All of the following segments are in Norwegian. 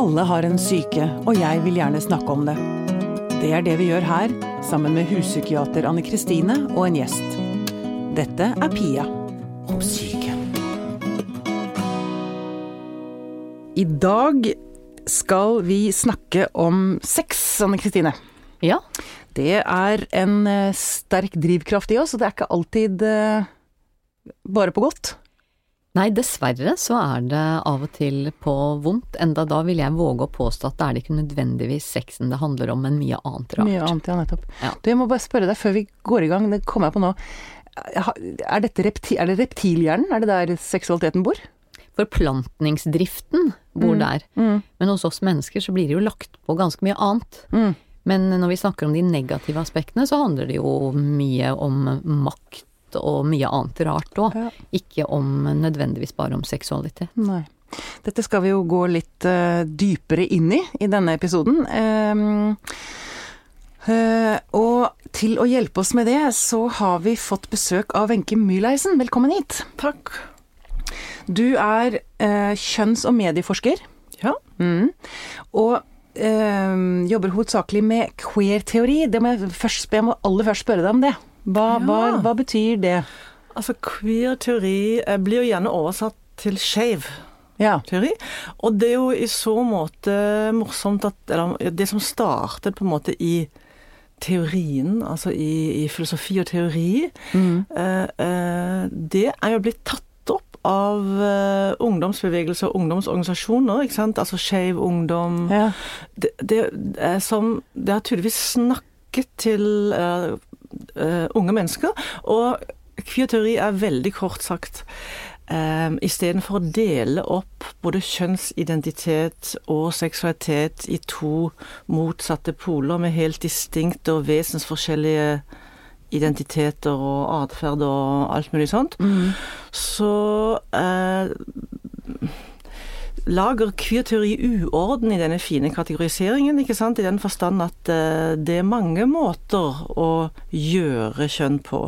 Alle har en syke, og jeg vil gjerne snakke om det. Det er det vi gjør her, sammen med huspsykiater Anne Kristine og en gjest. Dette er Pia om syke. I dag skal vi snakke om sex, Anne Kristine. Ja. Det er en eh, sterk drivkraft i oss, og det er ikke alltid eh, bare på godt. Nei, dessverre så er det av og til på vondt, enda da vil jeg våge å påstå at det er det ikke nødvendigvis sexen det handler om, men mye annet rart. Mye annet, ja, nettopp. Ja. Du, jeg må bare spørre deg før vi går i gang, det kommer jeg på nå. Er, dette repti er det reptilhjernen? Er det der seksualiteten bor? Forplantningsdriften bor Mm, der, mm. men hos oss mennesker så blir det jo lagt på ganske mye annet. Mm. Men når vi snakker om de negative aspektene, så handler det jo mye om makt og mye annet rart òg. Ja. Ikke om nødvendigvis bare om seksualitet. Nei. Dette skal vi jo gå litt uh, dypere inn i i denne episoden. Um, uh, og til å hjelpe oss med det, så har vi fått besøk av Wenche Myhleisen. Velkommen hit. Takk. Du er uh, kjønns- og medieforsker. Ja. Mm. Og eh, jobber hovedsakelig med queer-teori. Det må jeg, først, jeg må aller først spørre deg om det. Hva, Ja. hva, hva betyr det? Altså, queer teori eh, blir jo gjerne oversatt til skeiv Ja. teori. Og det er jo i så måte morsomt at Eller det som startet på en måte i teorien, altså i, i filosofi og teori, Mm. eh, eh, det er jo blitt tatt opp av eh, ungdomsbevegelser og ungdomsorganisasjoner, ikke sant. Altså Skeiv Ungdom. ja. det, det, er som, det har tydeligvis snakket til eh, eh, unge mennesker. Og queer teori er veldig kort sagt um, Istedenfor å dele opp både kjønnsidentitet og seksualitet i to motsatte poler med helt distinkte og vesensforskjellige identiteter og atferd og alt mulig sånt, Mm. så eh, lager queer teori uorden i denne fine kategoriseringen, ikke sant? I den forstand at eh, det er mange måter å gjøre kjønn på.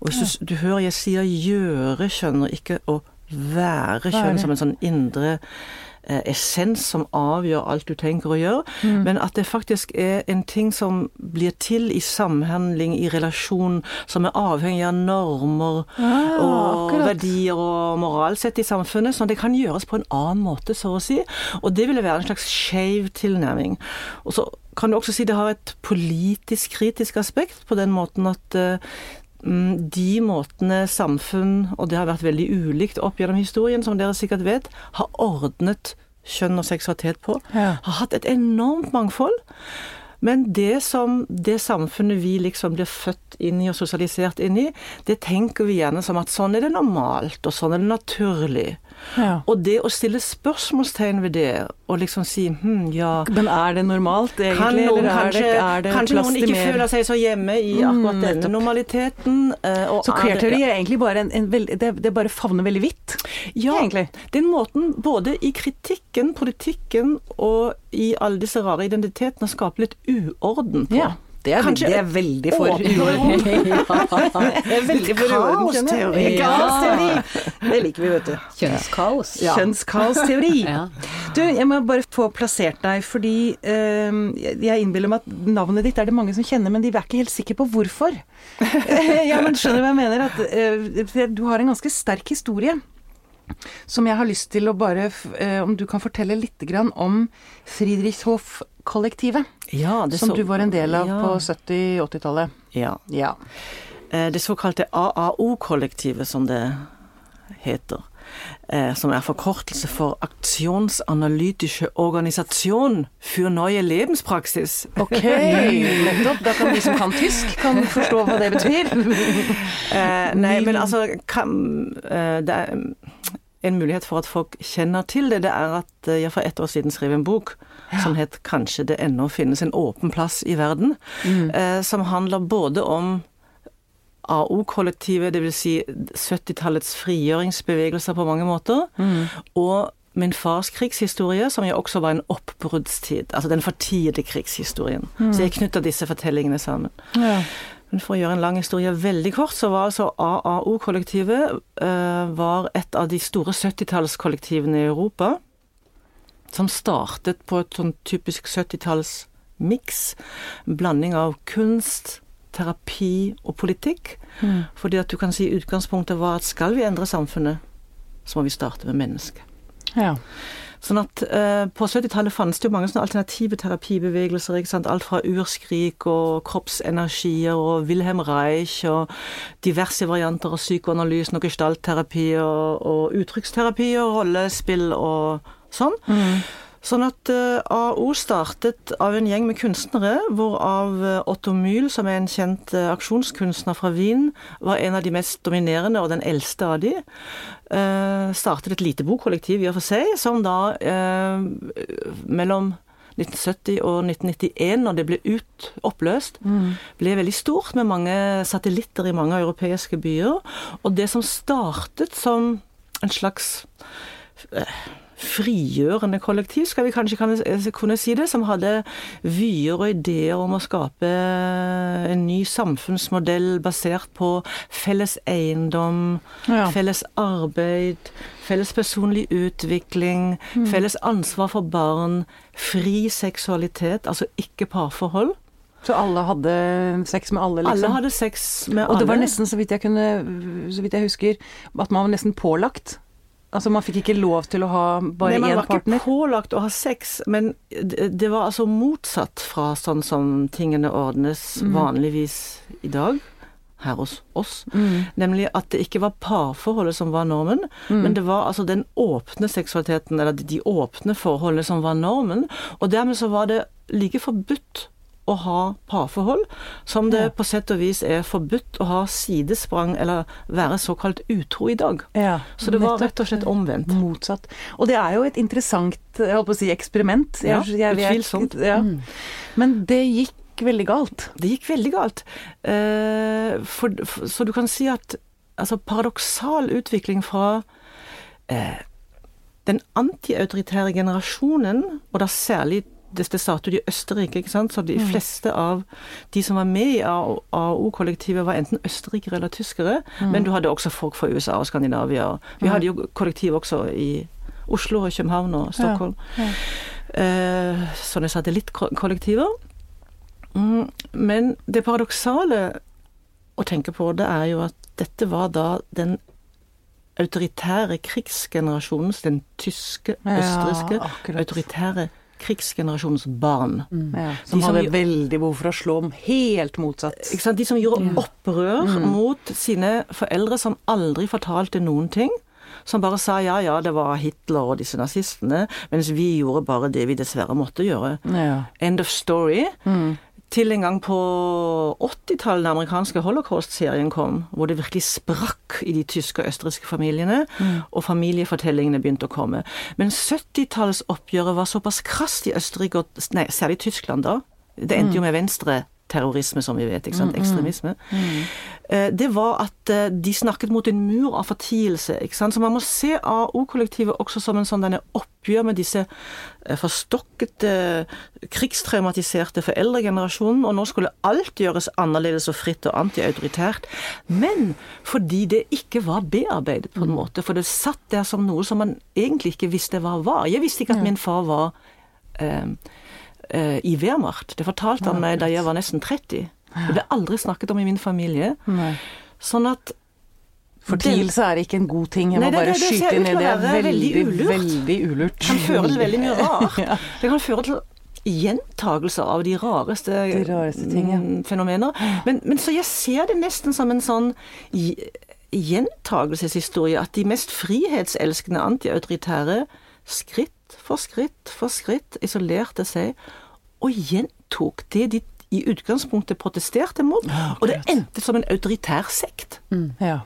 Og hvis du, du hører jeg sier gjøre kjønn, og ikke å være kjønn som en sånn indre essens som avgjør alt du tenker å gjøre, Mm. men at det faktisk er en ting som blir til i samhandling, i relasjon, som er avhengig av normer Ah, og akkurat. verdier og moralsett i samfunnet, sånn at det kan gjøres på en annen måte, så å si. Og det ville være en slags skeiv tilnærming. Og så kan du også si det har et politisk kritisk aspekt, på den måten at eh, de måtene samfunn, og det har vært veldig ulikt opp gjennom historien, som dere sikkert vet, har ordnet kjønn og seksualitet på, Ja. har hatt et enormt mangfold. Men det som det samfunnet vi liksom blir født inn i og sosialisert inn i, det tenker vi gjerne som at sånn er det normalt, og sånn er det naturlig. Ja. Og det å stille spørsmålstegn ved det, og liksom si hm, ja Men er det normalt, egentlig? kan noen eller er kanskje, det, er det kanskje noen ikke mer? føler seg så hjemme i akkurat Mm, denne mm, normaliteten. eh, Så er queer-teori er egentlig bare en, en veld, det, det bare favner veldig vidt, Ja, egentlig. den måten både i kritikken, politikken og i alle disse rare identitetene skaper litt uorden på. Ja. Det er, Kanskje det er veldig for uorden. Kaosteori. Kaosteori. Det liker vi, vet du. Kjønnskaos. Kjønnskaosteori. Ja. Du, jeg må bare få plassert deg, fordi eh, jeg innbiller meg at navnet ditt er det mange som kjenner, men de er ikke helt sikre på hvorfor. ja, men skjønner du hva jeg mener? At eh, du har en ganske sterk historie. Som jeg har lyst til å bare eh, Om du kan fortelle litt grann om Friedrichshof-kollektivet. Ja, det Som så- du var en del av ja. på 70-80-tallet. Ja. Ja. Eh, Det såkalte AAO-kollektivet, som det heter. eh, Som er forkortelse for Aksjonsanalytische Organisation für neue Lebenspraxis. Ok, nettopp. Da kan de som kan tysk, kan forstå hva det betyr. Eh, nei, men altså kan, Det er en mulighet for at folk kjenner til det. Det er at eh, jeg for ett år siden skrev en bok som het 'Kanskje det ennå finnes en åpen plass i verden', eh, som handler både om AO-kollektivet, dvs. Si 70-tallets frigjøringsbevegelser på mange måter, og min fars krigshistorie, som jo også var en oppbruddstid, altså den fortidige krigshistorien. Så jeg knytter disse fortellingene sammen. Ja. Men for å gjøre en lang historie veldig kort, så var altså AAO-kollektivet eh, var et av de store 70-tallskollektivene i Europa. som startet på et sånn typisk 70-talls-miks. Blanding av kunst, terapi og politikk. Mm. Fordi at du kan si utgangspunktet var at skal vi endre samfunnet, så må vi starte med mennesket. Ja. Sånn at eh, På 70-tallet fantes det jo mange sånne alternative terapibevegelser. ikke sant? Alt fra urskrik og kroppsenergier og Wilhelm Reich og diverse varianter av psykoanalysen og gestaltterapi og, og uttrykksterapi og rollespill og sånn. Mm. Sånn at eh, AO startet av en gjeng med kunstnere, hvorav eh, Otto Mühl, som er en kjent eh, aksjonskunstner fra Wien, var en av de mest dominerende og den eldste av de. Startet et lite bokkollektiv i og for seg, som da mellom 1970 og 1991, når det ble ut, oppløst, ble veldig stort med mange satellitter i mange europeiske byer. Og det som startet som en slags frigjørende kollektiv, skal vi kanskje kunne si det, som hadde vyer og ideer om å skape en ny samfunnsmodell basert på felles eiendom, Ja. felles arbeid, felles personlig utvikling, felles ansvar for barn, fri seksualitet, altså ikke parforhold. Så alle hadde sex med alle, liksom? Alle hadde sex med alle. Og det var nesten, så vidt jeg kunne Så vidt jeg husker, at man var nesten pålagt. Altså man fikk ikke lov til å ha bare Nei, man var partner. ikke pålagt å ha sex, men det, det var altså motsatt fra sånn som tingene ordnes Mm. vanligvis i dag. Her hos oss. Mm. Nemlig at det ikke var parforholdet som var normen, Mm. men det var altså den åpne seksualiteten, eller de åpne forholdene som var normen. Og dermed så var det like forbudt å ha parforhold, som det Ja. på sett og vis er forbudt å ha sidesprang, eller være såkalt utro i dag. Ja, Så det var rett og slett omvendt. Motsatt. Og det er jo et interessant, jeg holdt på å si, eksperiment. Ja, Jeg- jeg- utvilsomt. Ja. Mm. Men det gikk veldig galt. Det gikk veldig galt. Eh, for, for, så du kan si at altså paradoksal utvikling fra eh, den antiautoritære generasjonen, og da særlig startet i Østerrike, ikke sant? så de fleste av de som var med i AO-kollektivet var enten østerrikere eller tyskere, men du hadde også folk fra USA og Skandinavia. Vi hadde jo kollektiv også i Oslo og København og Stockholm. Ja. Eh, sånne satellittkollektiver. Mm, men det paradoksale å tenke på, det er jo at dette var da den autoritære krigsgenerasjonens, den tyske, Ja, østerrikske, ja, autoritære krigsgenerasjonens barn. Ja, som som hadde veldig behov for å slå om helt motsatt. Ikke sant? De som gjorde Ja. opprør Mm. mot sine foreldre som aldri fortalte noen ting. Som bare sa ja, ja, det var Hitler og disse nazistene, mens vi gjorde bare det vi dessverre måtte gjøre. Ja. End of story. Mm. Til en gang på 80-tallet den amerikanske holocaust-serien kom, hvor det virkelig sprakk i de tyske og østerrikske familiene, og familiefortellingene begynte å komme. Men 70-tallsoppgjøret var såpass krast i Østerrike, og nei, særlig Tyskland da. Det endte jo med venstreterrorisme, som vi vet, ikke sant? ekstremisme. Eh, Det var at eh, de snakket mot en mur av fortielse. Så man må se AO-kollektivet også som en sånn denne oppgjør med disse eh, forstokkete, krigstraumatiserte foreldregenerasjonen, og nå skulle alt gjøres annerledes og fritt og antiautoritært. Men fordi det ikke var bearbeidet på en måte, for det satt der som noe som man egentlig ikke visste hva var. Jeg visste ikke at min far var eh, eh, i Wehrmacht. Det fortalte han meg da jeg var nesten 30. Det ble aldri snakket om i min familie. Nei. Sånn at Fortielse er ikke en god ting. Jeg Nei, det- bare det- det skyte inn i det. det. er Veldig, veldig veldig, ulurt. Det kan føre til veldig mye rart. Ja. Det kan føre til gjentagelser av de rareste, De rareste ting, ja. mm, fenomener. Men, men så jeg ser det nesten som en sånn gjentagelseshistorie, at de mest frihetselskende antiautoritære skritt for skritt for skritt isolerte seg og gjentok det de i utgangspunktet protesterte mot, og det endte som en autoritær sekt. Ja.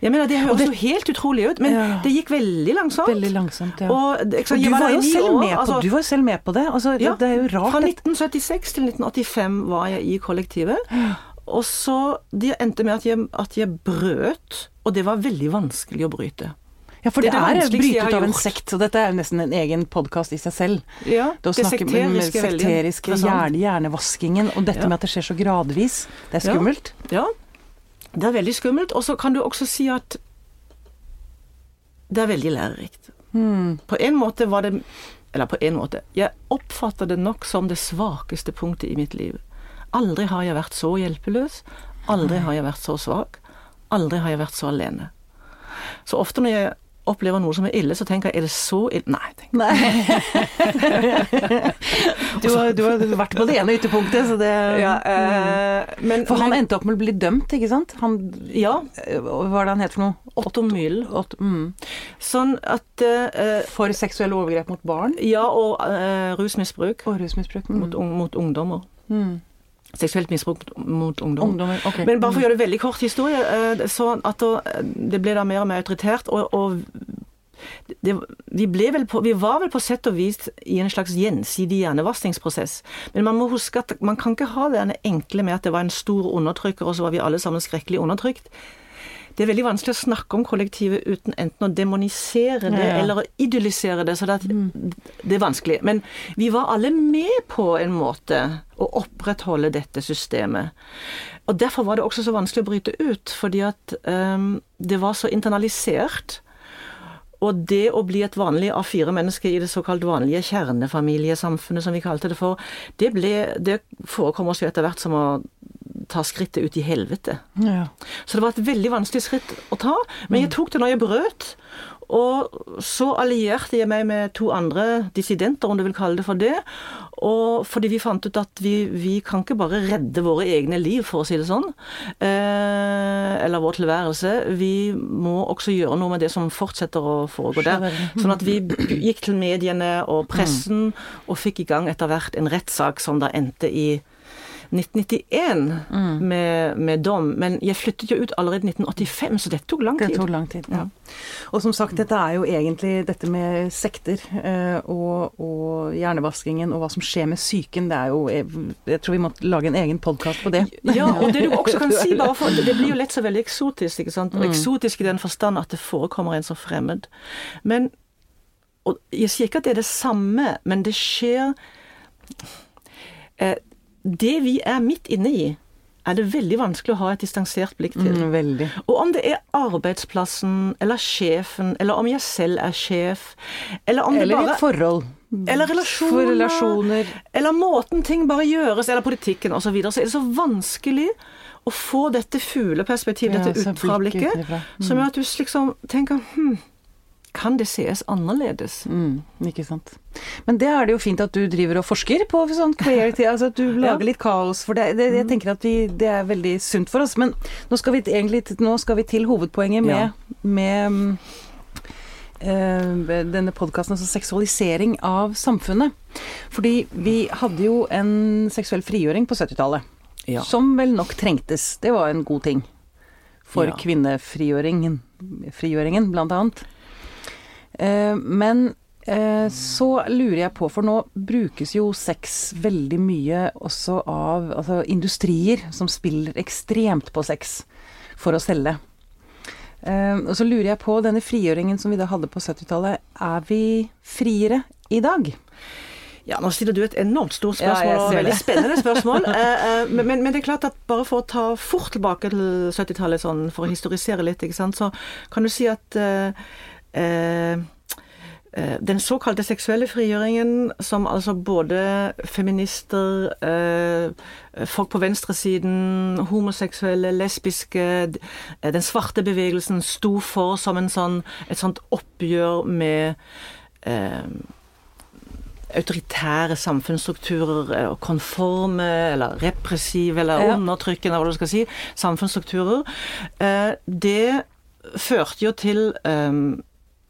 Jeg mener, Det høres jo helt utrolig ut, men Ja. det gikk veldig langsomt. Veldig langsomt, ja. Og, Og du var jo selv med på, altså- du var selv med på det. Altså, ja, det er jo rart. Fra 1976 til 1985 var jeg i kollektivet. Og så Det endte med at jeg, at jeg brøt, og det var veldig vanskelig å bryte. Ja, for Det det, er er brytet har av en sekt, og dette er nesten en egen podkast i seg selv. Ja, Det å snakke med sekteriske er sekteriske hjerne, hjernevaskingen, og dette Ja. med at det skjer så gradvis. Det er Ja. skummelt. Ja, det er veldig skummelt. Og så kan du også si at det er veldig lærerikt. Hmm. På en måte var det Eller på en måte. Jeg oppfatter det nok som det svakeste punktet i mitt liv. Aldri har jeg vært så hjelpeløs. Aldri har jeg vært så svak. Aldri har jeg vært så alene. Så ofte når jeg opplever noe som er ille, så tenker jeg er det så ille Nei. Nei. du, har, du har vært på det ene ytterpunktet, så det Ja, øh, men, For han men, endte opp med å bli dømt, ikke sant? Han, Ja. Hva var det han het for noe? Otto Myhl. Mm. Sånn at øh, For seksuelle overgrep mot barn Ja, og øh, rusmisbruk og rusmisbruk. Mm. mot, mot ungdommer. Mm. Seksuelt misbruk mot, ungdom. Ungdommer. Ok. Men bare for å gjøre det veldig kort historie, eh, så at det ble da mer og mer autoritært, og, og det, vi, vel på, vi var vel på sett og vis i en slags gjensidig hjernevaskingsprosess. Men man må huske at man kan ikke ha det enkle med at det var en stor undertrykker, og så var vi alle sammen skrekkelig undertrykt. Det er veldig vanskelig å snakke om kollektivet uten enten å demonisere det Ja, ja. eller å idyllisere det. Så det, at- det er vanskelig. Men vi var alle med på en måte å opprettholde dette systemet. Og derfor var det også så vanskelig å bryte ut, fordi at um, det var så internalisert. Og det å bli et vanlig A4-menneske i det såkalt vanlige kjernefamiliesamfunnet, som vi kalte det for, det, ble, det forekom oss jo etter hvert som å ta skrittet ut i helvete. Ja. Så det var et veldig vanskelig skritt å ta, men jeg tok det når jeg brøt. Og så allierte jeg meg med to andre dissidenter, om du vil kalle det for det. Og fordi vi fant ut at vi, vi kan ikke bare redde våre egne liv, for å si det sånn. Eh, eller vår tilværelse. Vi må også gjøre noe med det som fortsetter å foregå der. Sånn at vi gikk til mediene og pressen og fikk i gang etter hvert en rettssak som da endte i 1991 med, med dom. Men jeg flyttet jo ut allerede i 1985, så dette tok lang Det tok lang tid. Ja. Og som sagt, dette er jo egentlig dette med sekter eh, og, og hjernevaskingen og hva som skjer med psyken. Det er jo Jeg tror vi må lage en egen podkast på det. Ja, og det du også kan si, bare for Det blir jo lett så veldig eksotisk, ikke sant. Og eksotisk i den forstand at det forekommer en som fremmed. Men Og jeg sier ikke at det er det samme, men det skjer eh, Det vi er midt inne i, er det veldig vanskelig å ha et distansert blikk til. Mm, veldig. Og om det er arbeidsplassen, eller sjefen, eller om jeg selv er sjef, eller om Eller det i bare et forhold. Eller relasjoner. Relasjoner. eller måten ting bare gjøres, eller politikken osv., så, videre, så er det så vanskelig å få dette fugleperspektivet, dette ja, utenfra-blikket. Mm. som gjør at du liksom tenker hm, kan det sees annerledes? Mm, ikke sant. Men det er det jo fint at du driver og forsker på sånn clarity, altså at du lager litt kaos. For det, det, Mm. jeg tenker at vi, det er veldig sunt for oss. Men nå skal vi egentlig nå skal vi til hovedpoenget med, Ja. med mm, eh, denne podkasten, altså seksualisering av samfunnet. Fordi vi hadde jo en seksuell frigjøring på 70-tallet. Ja. Som vel nok trengtes. Det var en god ting. For Ja. kvinnefrigjøringen, frigjøringen, blant annet. Eh, men eh, så lurer jeg på, for nå brukes jo sex veldig mye også av altså, industrier som spiller ekstremt på sex for å selge. Eh, og så lurer jeg på, denne frigjøringen som vi da hadde på 70-tallet, er vi friere i dag? Ja, nå stiller du et enormt stort spørsmål, ja, og veldig spennende spørsmål. Men, men, men det er klart at bare for å ta fort tilbake til 70-tallet, sånn, for å historisere litt, så kan du si at den såkalte seksuelle frigjøringen, som altså både feminister, eh, folk på venstresiden, homoseksuelle, lesbiske, eh, den svarte bevegelsen sto for som en sånn, et sånt oppgjør med eh, autoritære samfunnsstrukturer, eh, konforme eller repressive eller Ja. undertrykkende, hva du skal si, samfunnsstrukturer, eh, det førte jo til eh,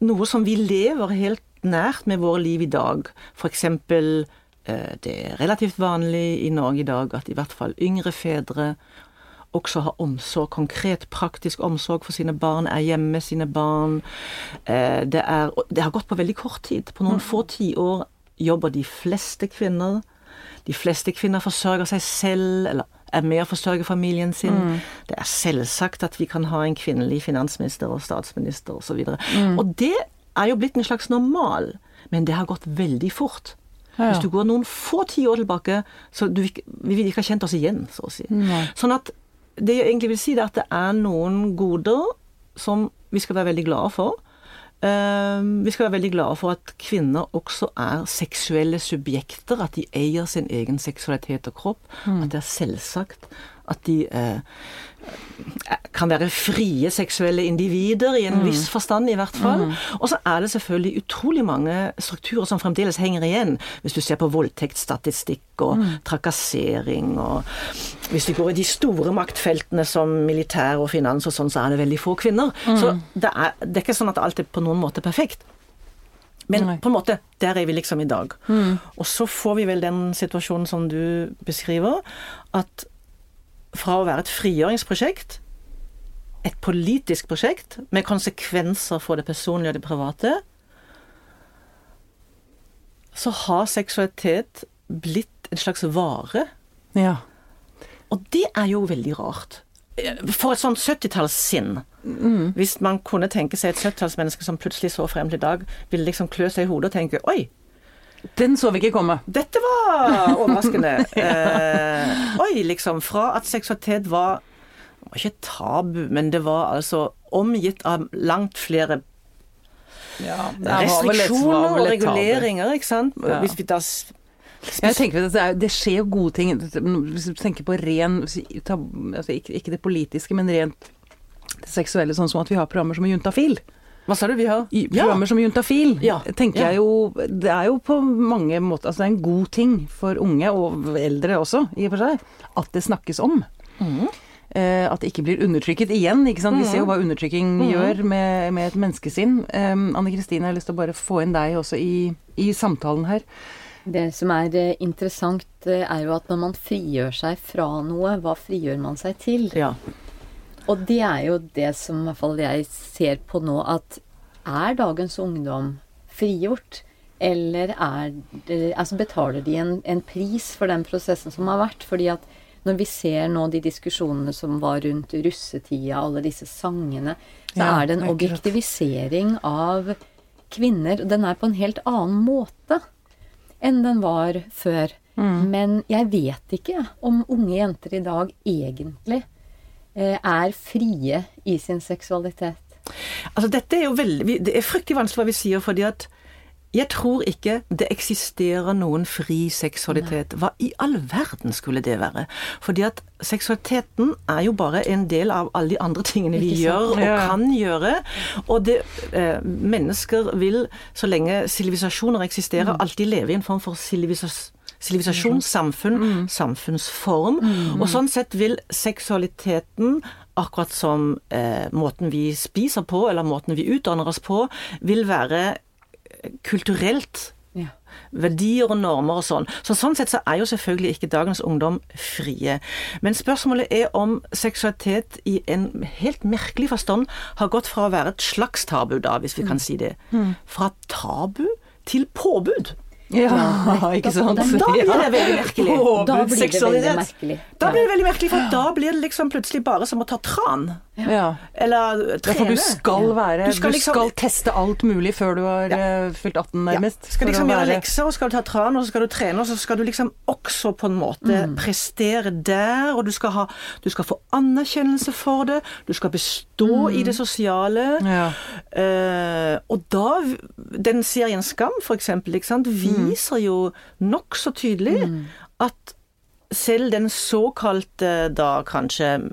noe som vi lever helt nært med våre liv i dag. Eksempel eh, det er relativt vanlig i Norge i dag at i hvert fall yngre fedre også har omsorg, konkret praktisk omsorg for sine barn, er hjemme med sine barn. Eh, Det, er, det har gått på veldig kort tid. På noen få tiår jobber de fleste kvinner. De fleste kvinner forsørger seg selv, eller er med å forsørge familien sin. Det er selvsagt at vi kan ha en kvinnelig finansminister og statsminister osv. Og, mm. og det er jo blitt en slags normal, men det har gått veldig fort. Ja. Hvis du går noen få tiår tilbake, så du, vi ville ikke ha kjent oss igjen, så å si. Nei. Sånn at det jeg egentlig vil si, det er at det er noen goder som vi skal være veldig glade for. Eh, vi skal være veldig glade for at kvinner også er seksuelle subjekter. At de eier sin egen seksualitet og kropp. At det er selvsagt at de eh, kan være frie seksuelle individer, i en viss forstand i hvert fall. Og så er det selvfølgelig utrolig mange strukturer som fremdeles henger igjen. Hvis du ser på voldtektsstatistikk og trakassering og Hvis du går i de store maktfeltene som militær og finans og sånn, så er det veldig få kvinner. Så det er, det er ikke sånn at alt er på noen måte perfekt. Men på en måte, der er vi liksom i dag. Og så får vi vel den situasjonen som du beskriver, at fra å være et frigjøringsprosjekt, et politisk prosjekt med konsekvenser for det personlige og det private, så har seksualitet blitt en slags vare. Ja. Og det er jo veldig rart. For et sånt 70-tallssinn. Hvis man kunne tenke seg et 70-tallsmenneske som plutselig så frem til i dag, ville liksom klø seg i hodet og tenke Oi, Den så vi ikke komme. dette var overraskende. eh, oi, liksom. Fra at seksualitet var det var ikke tabu, men det var altså omgitt av langt flere Ja, restriksjoner og reguleringer, ikke sant. Ja. Hvis vi da Jeg tenker at det, er, det skjer jo gode ting. Hvis du tenker på ren altså ikke, det politiske, men rent det seksuelle, sånn som at vi har programmer som Juntafil. Hva sa du vi har? I- Programmer som Juntafil Ja, tenker ja. jeg jo Det er jo på mange måter Altså det er en god ting for unge, og eldre også, i og for seg, at det snakkes om. Mm. Eh, at det ikke blir undertrykket igjen. ikke sant? Vi ser jo hva undertrykking mm. gjør med, med et menneskesinn. Eh, Anne Kristine, jeg har lyst til å bare få inn deg også i, i samtalen her. Det som er eh, interessant, eh, er jo at når man frigjør seg fra noe, hva frigjør man seg til? Ja. Og det er jo det som i hvert fall jeg ser på nå, at er dagens ungdom frigjort? Eller er det, altså betaler de en, en pris for den prosessen som har vært? Fordi at når vi ser nå de diskusjonene som var rundt russetida, alle disse sangene, så Ja, er det en objektivisering av kvinner. og Den er på en helt annen måte enn den var før. Men jeg vet ikke om unge jenter i dag egentlig er frie i sin seksualitet. Altså, dette er jo veldig Det er fryktelig vanskelig hva vi sier, fordi at jeg tror ikke det eksisterer noen fri seksualitet. Hva i all verden skulle det være? Fordi at seksualiteten er jo bare en del av alle de andre tingene vi gjør og Ja. kan gjøre. Og det, eh, mennesker vil, så lenge sivilisasjoner eksisterer, alltid leve i en form for sivilisasjon. Sivilisasjon, samfunn, samfunnsform. Og sånn sett vil seksualiteten, akkurat som eh, måten vi spiser på, eller måten vi utdanner oss på, vil være eh, kulturelt Ja. verdier og normer og sånn. Så sånn sett så er jo selvfølgelig ikke dagens ungdom frie. Men spørsmålet er om seksualitet i en helt merkelig forstand har gått fra å være et slags tabu, da, hvis vi kan si det, fra tabu til påbud. Ja, ikke sant? Da Da blir det veldig merkelig. Da blir det veldig merkelig. Da blir det veldig merkelig, for da blir det liksom plutselig bare som å ta tran. Ja. Eller trene. Ja, for du skal være Du skal Du skal, liksom- teste alt mulig før du har ja. fylt 18, nærmest. Ja. Skal liksom gjøre lekser, og skal du ta tran, og så skal du trene, og så skal du liksom også på en måte prestere der, og du skal, ha, du skal få anerkjennelse for det, du skal bestå i det sosiale. Ja. Uh, og da Den serien Skam, for eksempel, sant, viser jo nokså tydelig at selv den såkalte, da kanskje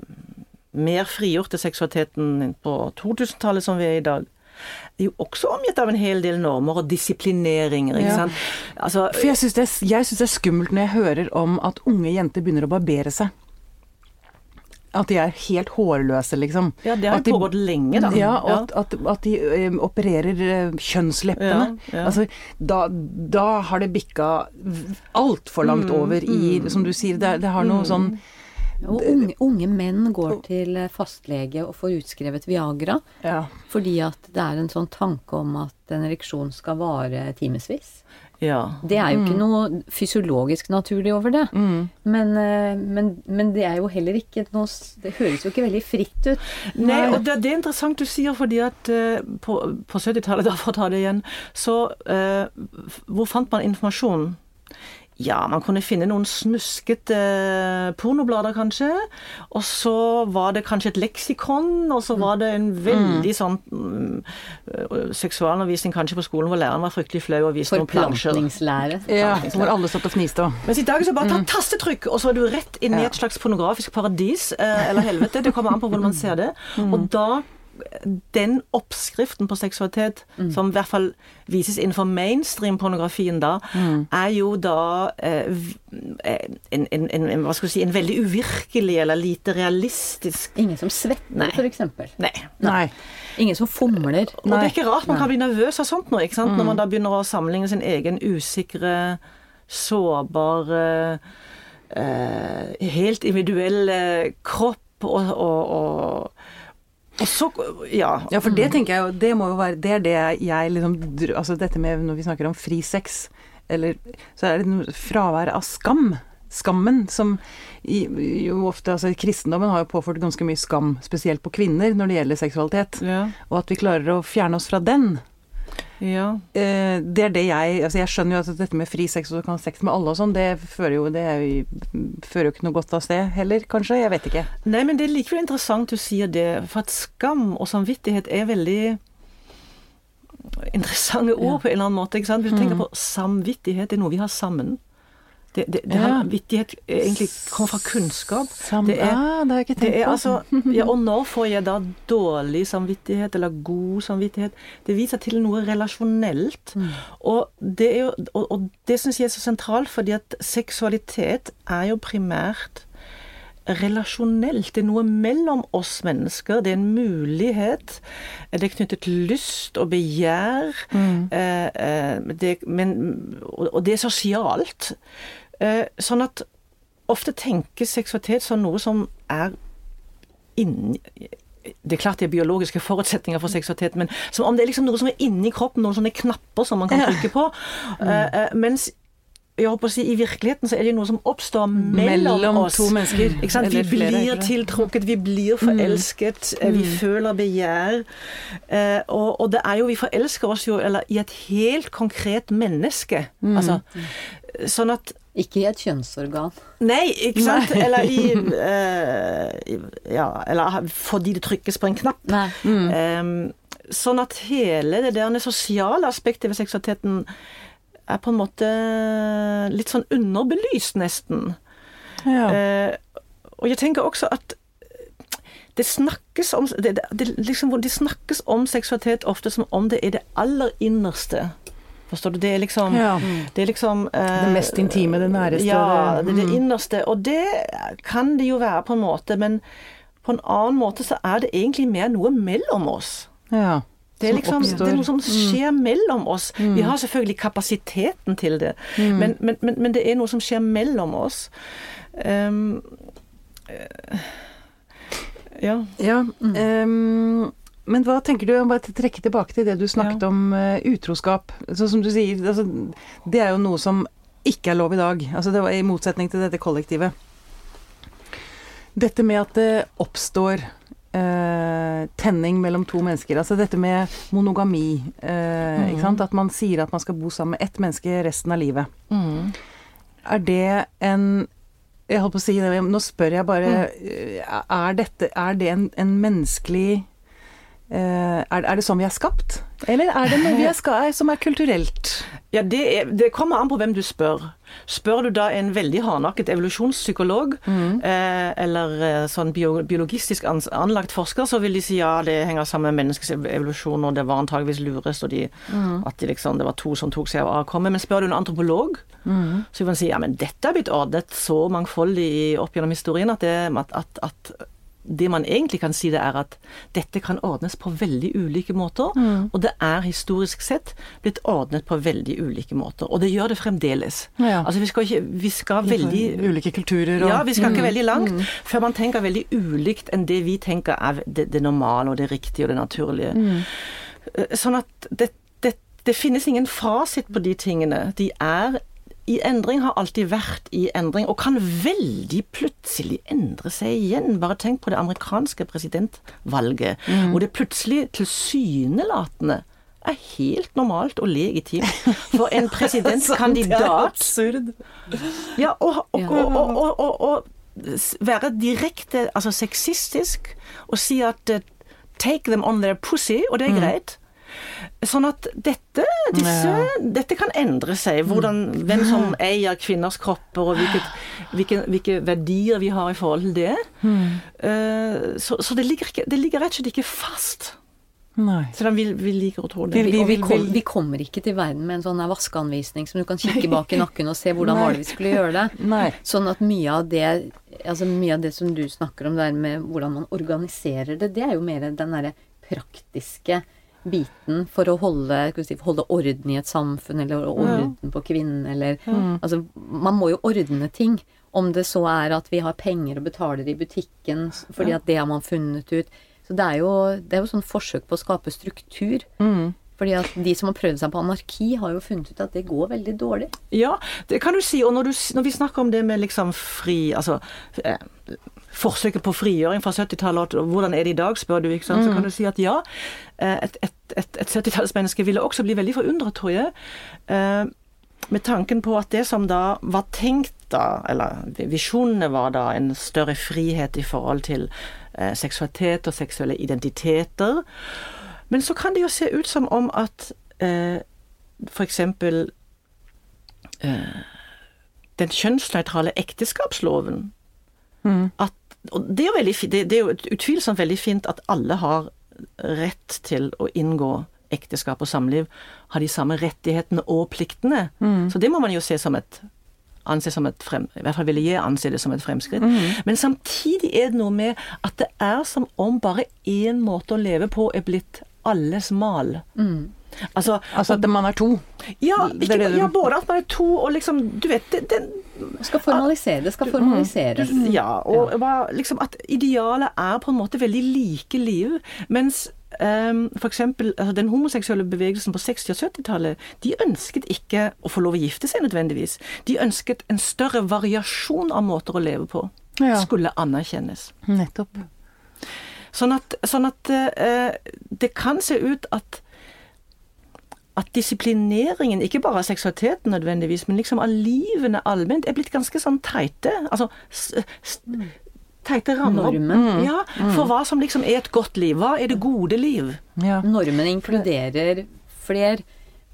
mer frigjorte seksualiteten på 2000-tallet som vi er i dag, er jo også omgitt av en hel del normer og disiplineringer, ikke Ja. sant. Altså, For jeg syns det, det er skummelt når jeg hører om at unge jenter begynner å barbere seg. At de er helt hårløse, liksom. ja, det har de- pågått lenge, da. Ja, og at, at, at de ø, opererer ø, kjønnsleppene. Ja, ja. Altså, da, da har det bikka altfor langt Mm, over i Som du sier, det, det har noe sånn Og unge, unge menn går til eh, fastlege og får utskrevet Viagra Ja. fordi at det er en sånn tanke om at en ereksjon skal vare timevis. Ja. Det er jo ikke noe fysiologisk naturlig over det. Men, eh, men, men det er jo heller ikke noe Det høres jo ikke veldig fritt ut. Nei, og det, det er interessant du sier, fordi at eh, på, på 70-tallet, da for å ta det igjen, så uh, Hvor fant man informasjon? Ja, man kunne finne noen snuskete eh, pornoblader, kanskje. Og så var det kanskje et leksikon, og så var det en veldig sånn mm, seksualundervisning kanskje på skolen hvor læreren var fryktelig flau og viste noen plansjer. Forplantningslære. Ja, hvor alle satt og fniste og Mens i dag så bare ta tastetrykk, og så er du rett inn i et slags pornografisk paradis. eh, Eller helvete. Det kommer an på hvordan man ser det. Og da den oppskriften på seksualitet som i hvert fall vises innenfor mainstream-pornografien da, er jo da eh, eh, en, en, en, hva skal du si, en veldig uvirkelig eller lite realistisk Ingen som svetter, eksempel. Nei. Nei. Ingen som fomler. Og det er ikke rart man kan bli nervøs av sånt nå, ikke sant? når man da begynner å sammenligne sin egen usikre, sårbare, eh, helt individuelle kropp og, og, og så Ja. Ja, for det tenker jeg jo Det må jo være Det er det jeg liksom Altså dette med når vi snakker om fri sex, eller Så er det noe fravær av skam. Skammen som jo ofte Altså kristendommen har jo påført ganske mye skam, spesielt på kvinner, når det gjelder seksualitet. Ja. Og at vi klarer å fjerne oss fra den. Ja. Eh, det er det jeg Altså jeg skjønner jo at dette med fri sex og kan ha sex med alle og sånn, det fører jo Det er fører jo ikke noe godt av sted heller, kanskje. Jeg vet ikke. Nei, men det er likevel interessant du sier det, for at skam og samvittighet er veldig interessante ord på en eller annen måte. ikke sant? Hvis du tenker på samvittighet, det er noe vi har sammen. Det, det, det Ja. vittighet egentlig kommer fra kunnskap. Sam, Det er- ah, det har jeg ikke tenkt på. altså, ja, og når får jeg da dårlig samvittighet eller god samvittighet? Det viser til noe relasjonelt. Og det, er jo, og, og det syns jeg er så sentralt, fordi at seksualitet er jo primært relasjonelt. Det er noe mellom oss mennesker. Det er en mulighet. Det er knyttet til lyst og begjær. Mm. eh, det, men, og, og det er sosialt. Eh, sånn at ofte tenkes seksualitet som noe som er inni det er klart det er biologiske forutsetninger for seksualitet, men som om det er liksom noe som er inni kroppen, noen sånne knapper som man kan trykke på. Ja. Mm. Uh, mens jeg håper å si, i virkeligheten så er det noe som oppstår mellom, Mellom oss. to mennesker, Ikke sant? Vi blir flere, tiltrukket, vi blir forelsket, mm. vi føler begjær. Eh, og, og det er jo, vi forelsker oss jo eller, i et helt konkret menneske. Altså, sånn at Ikke i et kjønnsorgan. Nei, ikke sant? Eller i, eh, Ja, eller fordi det trykkes på en knapp. Nei. Eh, sånn at hele det der sosiale aspektet ved seksualiteten er på en måte litt sånn underbelyst, nesten. Ja. Eh, og jeg tenker også at det snakkes om det, det, liksom, det snakkes om seksualitet ofte som om det er det aller innerste. Forstår du? Det er liksom Ja. Det er liksom eh, Det mest intime, det næreste, Ja, det- det det mm. innerste. Og det kan det jo være på en måte, men på en annen måte så er det egentlig mer noe mellom oss. ja. Det er, liksom, det er noe som skjer mellom oss. Vi har selvfølgelig kapasiteten til det, men, men, men, men det er noe som skjer mellom oss. Um, ja. Ja, um, men hva tenker du om bare trekke tilbake til det du snakket Ja. om uh, utroskap? Sånn som du sier, altså, det er jo noe som ikke er lov i dag. Altså, det var I motsetning til dette kollektivet. Dette med at det oppstår tenning mellom to mennesker. Altså dette med monogami. Eh, ikke sant? At man sier at man skal bo sammen med ett menneske resten av livet. Mm. Er det en Jeg holdt på å si nå spør jeg bare mm. Er, dette, er det en, en menneskelig eh, er, er det sånn vi er skapt? Eller er det noe vi er ska, som er kulturelt? Ja, det, er, det kommer an på hvem du spør. Spør du da en veldig hardnakket evolusjonspsykolog eh, eller eh, sånn bio, biologistisk anlagt forsker, så vil de si ja, det henger sammen med menneskets evolusjon, og det var antageligvis lurest, og de, at de liksom, det var to som tok seg av avkommet. Men spør du en antropolog, så vil han si ja, men dette er blitt ordnet så mangfoldig opp gjennom historien at det, at, at, at det man egentlig kan si, det er at dette kan ordnes på veldig ulike måter. Og det er historisk sett blitt ordnet på veldig ulike måter. Og det gjør det fremdeles. Ja. Altså vi skal ikke Vi skal veldig Ulike kulturer og ja, vi skal ikke veldig langt før man tenker veldig ulikt enn det vi tenker er det, det normale og det riktige og det naturlige. Eh, Sånn at det, det, det finnes ingen fasit på de tingene. De er i endring, har alltid vært i endring, og kan veldig plutselig endre seg igjen. Bare tenk på det amerikanske presidentvalget, hvor det plutselig tilsynelatende er helt normalt og legitimt. For en presidentkandidat. Ja, og, og, og, og, være direkte altså sexistisk og si at eh, Take them on their pussy, og det er greit. Sånn at dette, disse, Ja. dette kan endre seg. Hvordan, hvem som eier kvinners kropper, og hvilket, hvilke, hvilke verdier vi har i forhold til det. Mm. så så det, ligger ikke, det ligger rett og slett ikke fast. Nei. Selv om vi, vi liker å tro det. Vi- Vi, vi, kom, vi kommer ikke til verden med en sånn vaskeanvisning som du kan kikke bak i nakken og se hvordan var det vi skulle gjøre det. Nei. Sånn at mye av det altså mye av det som du snakker om der med hvordan man organiserer det, det er jo mer den derre praktiske biten for å holde, si, holde orden i et samfunn, eller orden på kvinnen, eller Altså, man må jo ordne ting. Om det så er at vi har penger og betaler i butikken fordi at det har man funnet ut. Så det er jo, det er jo sånn forsøk på å skape struktur. Mm. Fordi at de som har prøvd seg på anarki, har jo funnet ut at det går veldig dårlig. Ja, det kan du si. Og når, du, når vi snakker om det med liksom fri Altså eh, forsøket på frigjøring fra 70-tallet, og hvordan er det i dag, spør du, ikke sant, så kan du si at ja. eh, Et, et, et, et 70-tallsmenneske ville også bli veldig forundret, tror jeg. eh, Med tanken på at det som da var tenkt da, eller visjonene var da en større frihet i forhold til eh, seksualitet og seksuelle identiteter. Men så kan det jo se ut som om at eh, eksempel eh, den kjønnsnøytrale ekteskapsloven Mm. at, og det er, jo veldig, det, det er jo utvilsomt veldig fint at alle har rett til å inngå ekteskap og samliv, har de samme rettighetene og pliktene. Mm. Så det må man jo se som et anse som et frem, I hvert fall ville jeg anse det som et fremskritt. Mm. Men samtidig er det noe med at det er som om bare én måte å leve på er blitt alles mal. Altså, Altså at man er to. ja, det ikke, er det du- ja, både at man er to og liksom Du vet, det, det Skal formalisere det. Skal formaliseres. du, ja, og hva- liksom at idealet er på en måte veldig like liv, mens um, for eksempel altså den homoseksuelle bevegelsen på 60- og 70-tallet, de ønsket ikke å få lov å gifte seg nødvendigvis. De ønsket en større variasjon av måter å leve på. Ja. Skulle anerkjennes. Nettopp. Sånn at, sånn at uh, det kan se ut at at disiplineringen, ikke bare av seksualiteten nødvendigvis, men liksom av livene allment, er blitt ganske sånn teite. Altså s, s, teite rammer. Normen. Ja, for hva som liksom er et godt liv. Hva er det gode liv? Ja. Normen inkluderer fler,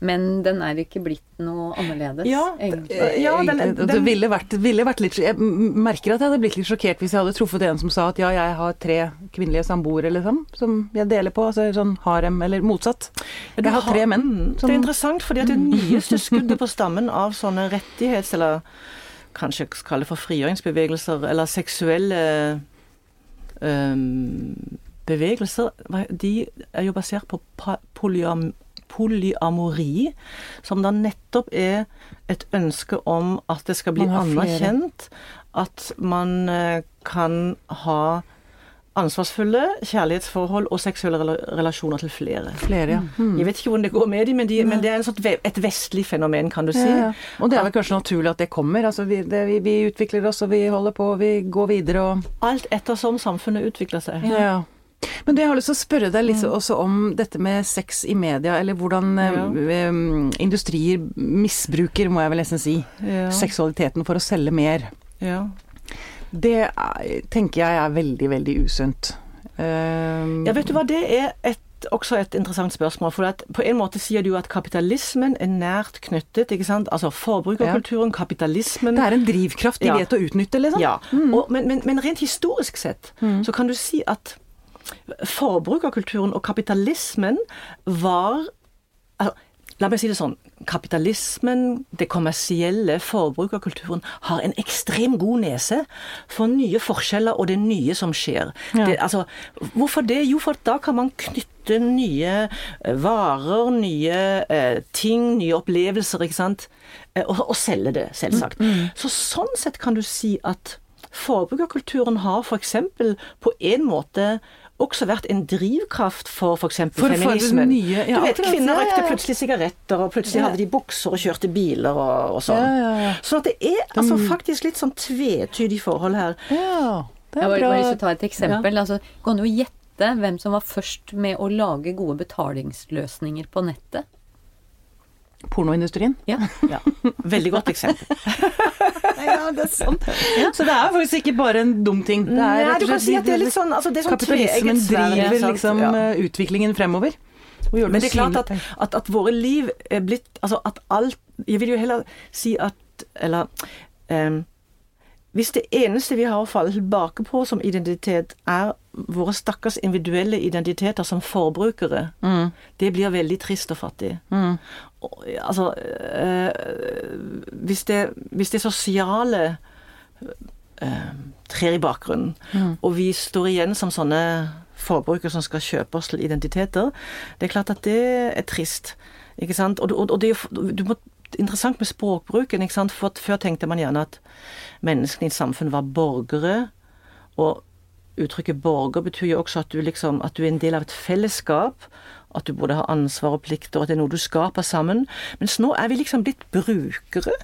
men den er ikke blitt noe annerledes, Ja, egentlig. Ja, den- den, det ville vært, ville vært litt Jeg merker at jeg hadde blitt litt sjokkert hvis jeg hadde truffet en som sa at ja, jeg har tre kvinnelige samboere, liksom, som jeg deler på. Altså sånn harem, eller motsatt. Jeg har tre menn. Mm, Som, Det er interessant, fordi at det nyeste skuddet på stammen av sånne rettighets- eller kanskje kalle det for frigjøringsbevegelser, eller seksuelle øhm, bevegelser, de er jo basert på polyam, polyamori, som da nettopp er et ønske om at det skal bli anerkjent at man eh, kan ha ansvarsfulle kjærlighetsforhold og seksuelle relasjoner til flere. flere, ja. Mm. Jeg vet ikke hvordan det går med dem, men, de, men det er en et vestlig fenomen, kan du si. Ja, ja. Og det er vel kanskje naturlig at det kommer. Altså, vi, det, vi, vi utvikler oss, og vi holder på, vi går videre og Alt ettersom samfunnet utvikler seg. Ja. Men det jeg har lyst til å spørre deg litt også om dette med sex i media, eller hvordan ja. em, industrier misbruker, må jeg vel nesten si, Ja. seksualiteten for å selge mer. Ja. Det er, tenker jeg er veldig, veldig usunt. Um, ja, vet du hva, det er et, også et interessant spørsmål. For at på en måte sier du at kapitalismen er nært knyttet, ikke sant. Altså forbrukerkulturen, kapitalismen det er en drivkraft de Ja. vet å utnytte, liksom. Ja, og, men, men, men rent historisk sett så kan du si at forbrukerkulturen og kapitalismen var altså, La meg si det sånn. Kapitalismen, det kommersielle, forbrukerkulturen har en ekstrem god nese for nye forskjeller og det nye som skjer. Ja. Det, altså, hvorfor det? Jo, for da kan man knytte nye eh, varer, nye eh, ting, nye opplevelser, ikke sant? Eh, og, og selge det, selvsagt. Så sånn sett kan du si at forbrukerkulturen har f.eks. på en måte også vært en drivkraft for f.eks. Feminismen. nye- ja, du vet, kvinner ja, røykte plutselig sigaretter, og plutselig Ja. hadde de bukser og kjørte biler og, og sånn. Ja, ja, ja. Så at det er altså faktisk litt sånn tvetydig forhold her. Ja, det er bra. Jeg har lyst til å ta et eksempel. Altså, det du gjette hvem som var først med å lage gode betalingsløsninger på nettet? Pornoindustrien. Ja. Ja. Veldig godt eksempel. Ja, det er sant. Så det er faktisk ikke bare en dum ting. Det er Nei, du kan si at det er litt sånn, altså det er sånn Kapitalismen driver liksom Ja. eh, utviklingen fremover. Men det er klart at, at, at våre liv er blitt Altså at alt Jeg vil jo heller si at Eller um, Hvis det eneste vi har å falle tilbake på som identitet, er våre stakkars individuelle identiteter som forbrukere, Mm. det blir veldig trist og fattig. Mm. Og, altså øh, hvis, det, hvis det sosiale øh, trer i bakgrunnen, Mm. og vi står igjen som sånne forbrukere som skal kjøpe oss til identiteter, det er klart at det er trist. Ikke sant? Og, og, og det er jo interessant med språkbruken, ikke sant? for før tenkte man gjerne at menneskene i et samfunn var borgere, og uttrykket borger betyr jo også at du, liksom, at du er en del av et fellesskap, at du både har ansvar og plikter, og at det er noe du skaper sammen. Mens nå er vi liksom blitt brukere.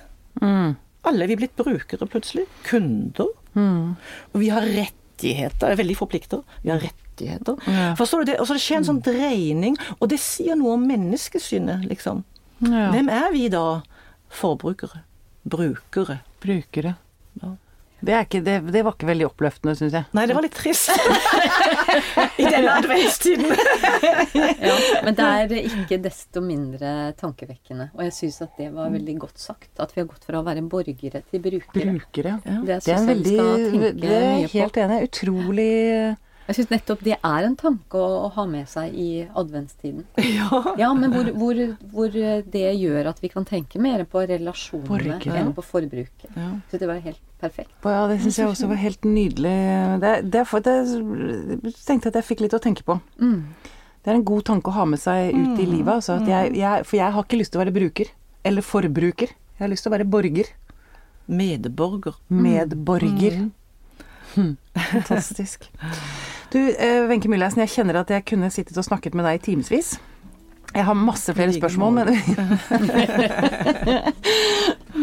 Mm. Alle er vi blitt brukere plutselig. Kunder. Mm. Og vi har rettigheter. Er Veldig få plikter. Vi har rettigheter. Ja. Forstår du det? Og så det skjer en sånn dreining, og det sier noe om menneskesynet, liksom. Ja. Hvem er vi da? Forbrukere. Brukere. Brukere. Ja. Det, er ikke, det, det var ikke veldig oppløftende, syns jeg. Nei, det var litt trist. I denne adventstiden. Ja, men det er ikke desto mindre tankevekkende. Og jeg syns at det var veldig godt sagt. At vi har gått fra å være borgere til brukere. Brukere. Ja. Det Det er veldig Det er helt enig. Utrolig Jeg syns nettopp det er en tanke å, å ha med seg i adventstiden. Ja. Ja, men hvor, hvor, hvor det gjør at vi kan tenke mer på relasjonene Borgere. enn på forbruket. Ja. Så det var helt perfekt. Ja, det syns jeg også var helt nydelig. Det, det, er for- det, jeg tenkte at jeg fikk litt å tenke på. Mm. Det er en god tanke å ha med seg ut i livet. Altså, at jeg, jeg, for jeg har ikke lyst til å være bruker. Eller forbruker. Jeg har lyst til å være borger. Medborger. Medborger. Mm. Hm, Fantastisk. Du, eh, Wenche Mühlheisen, jeg kjenner at jeg kunne sittet og snakket med deg i timevis. Jeg har masse flere spørsmål, men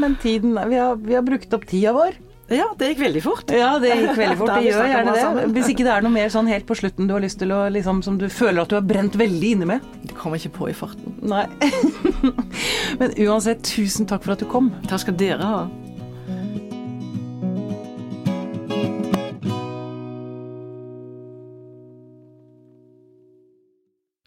Men tiden Vi har, vi har brukt opp tida vår. Ja, det gikk veldig fort. Ja, det gikk veldig fort. Det gjør gjerne det. Hvis ikke det er noe mer sånn helt på slutten du har lyst til å liksom, Som du føler at du har brent veldig inne med. Det kommer ikke på i farten. Nei. Men uansett, tusen takk for at du kom. Takk skal dere ha.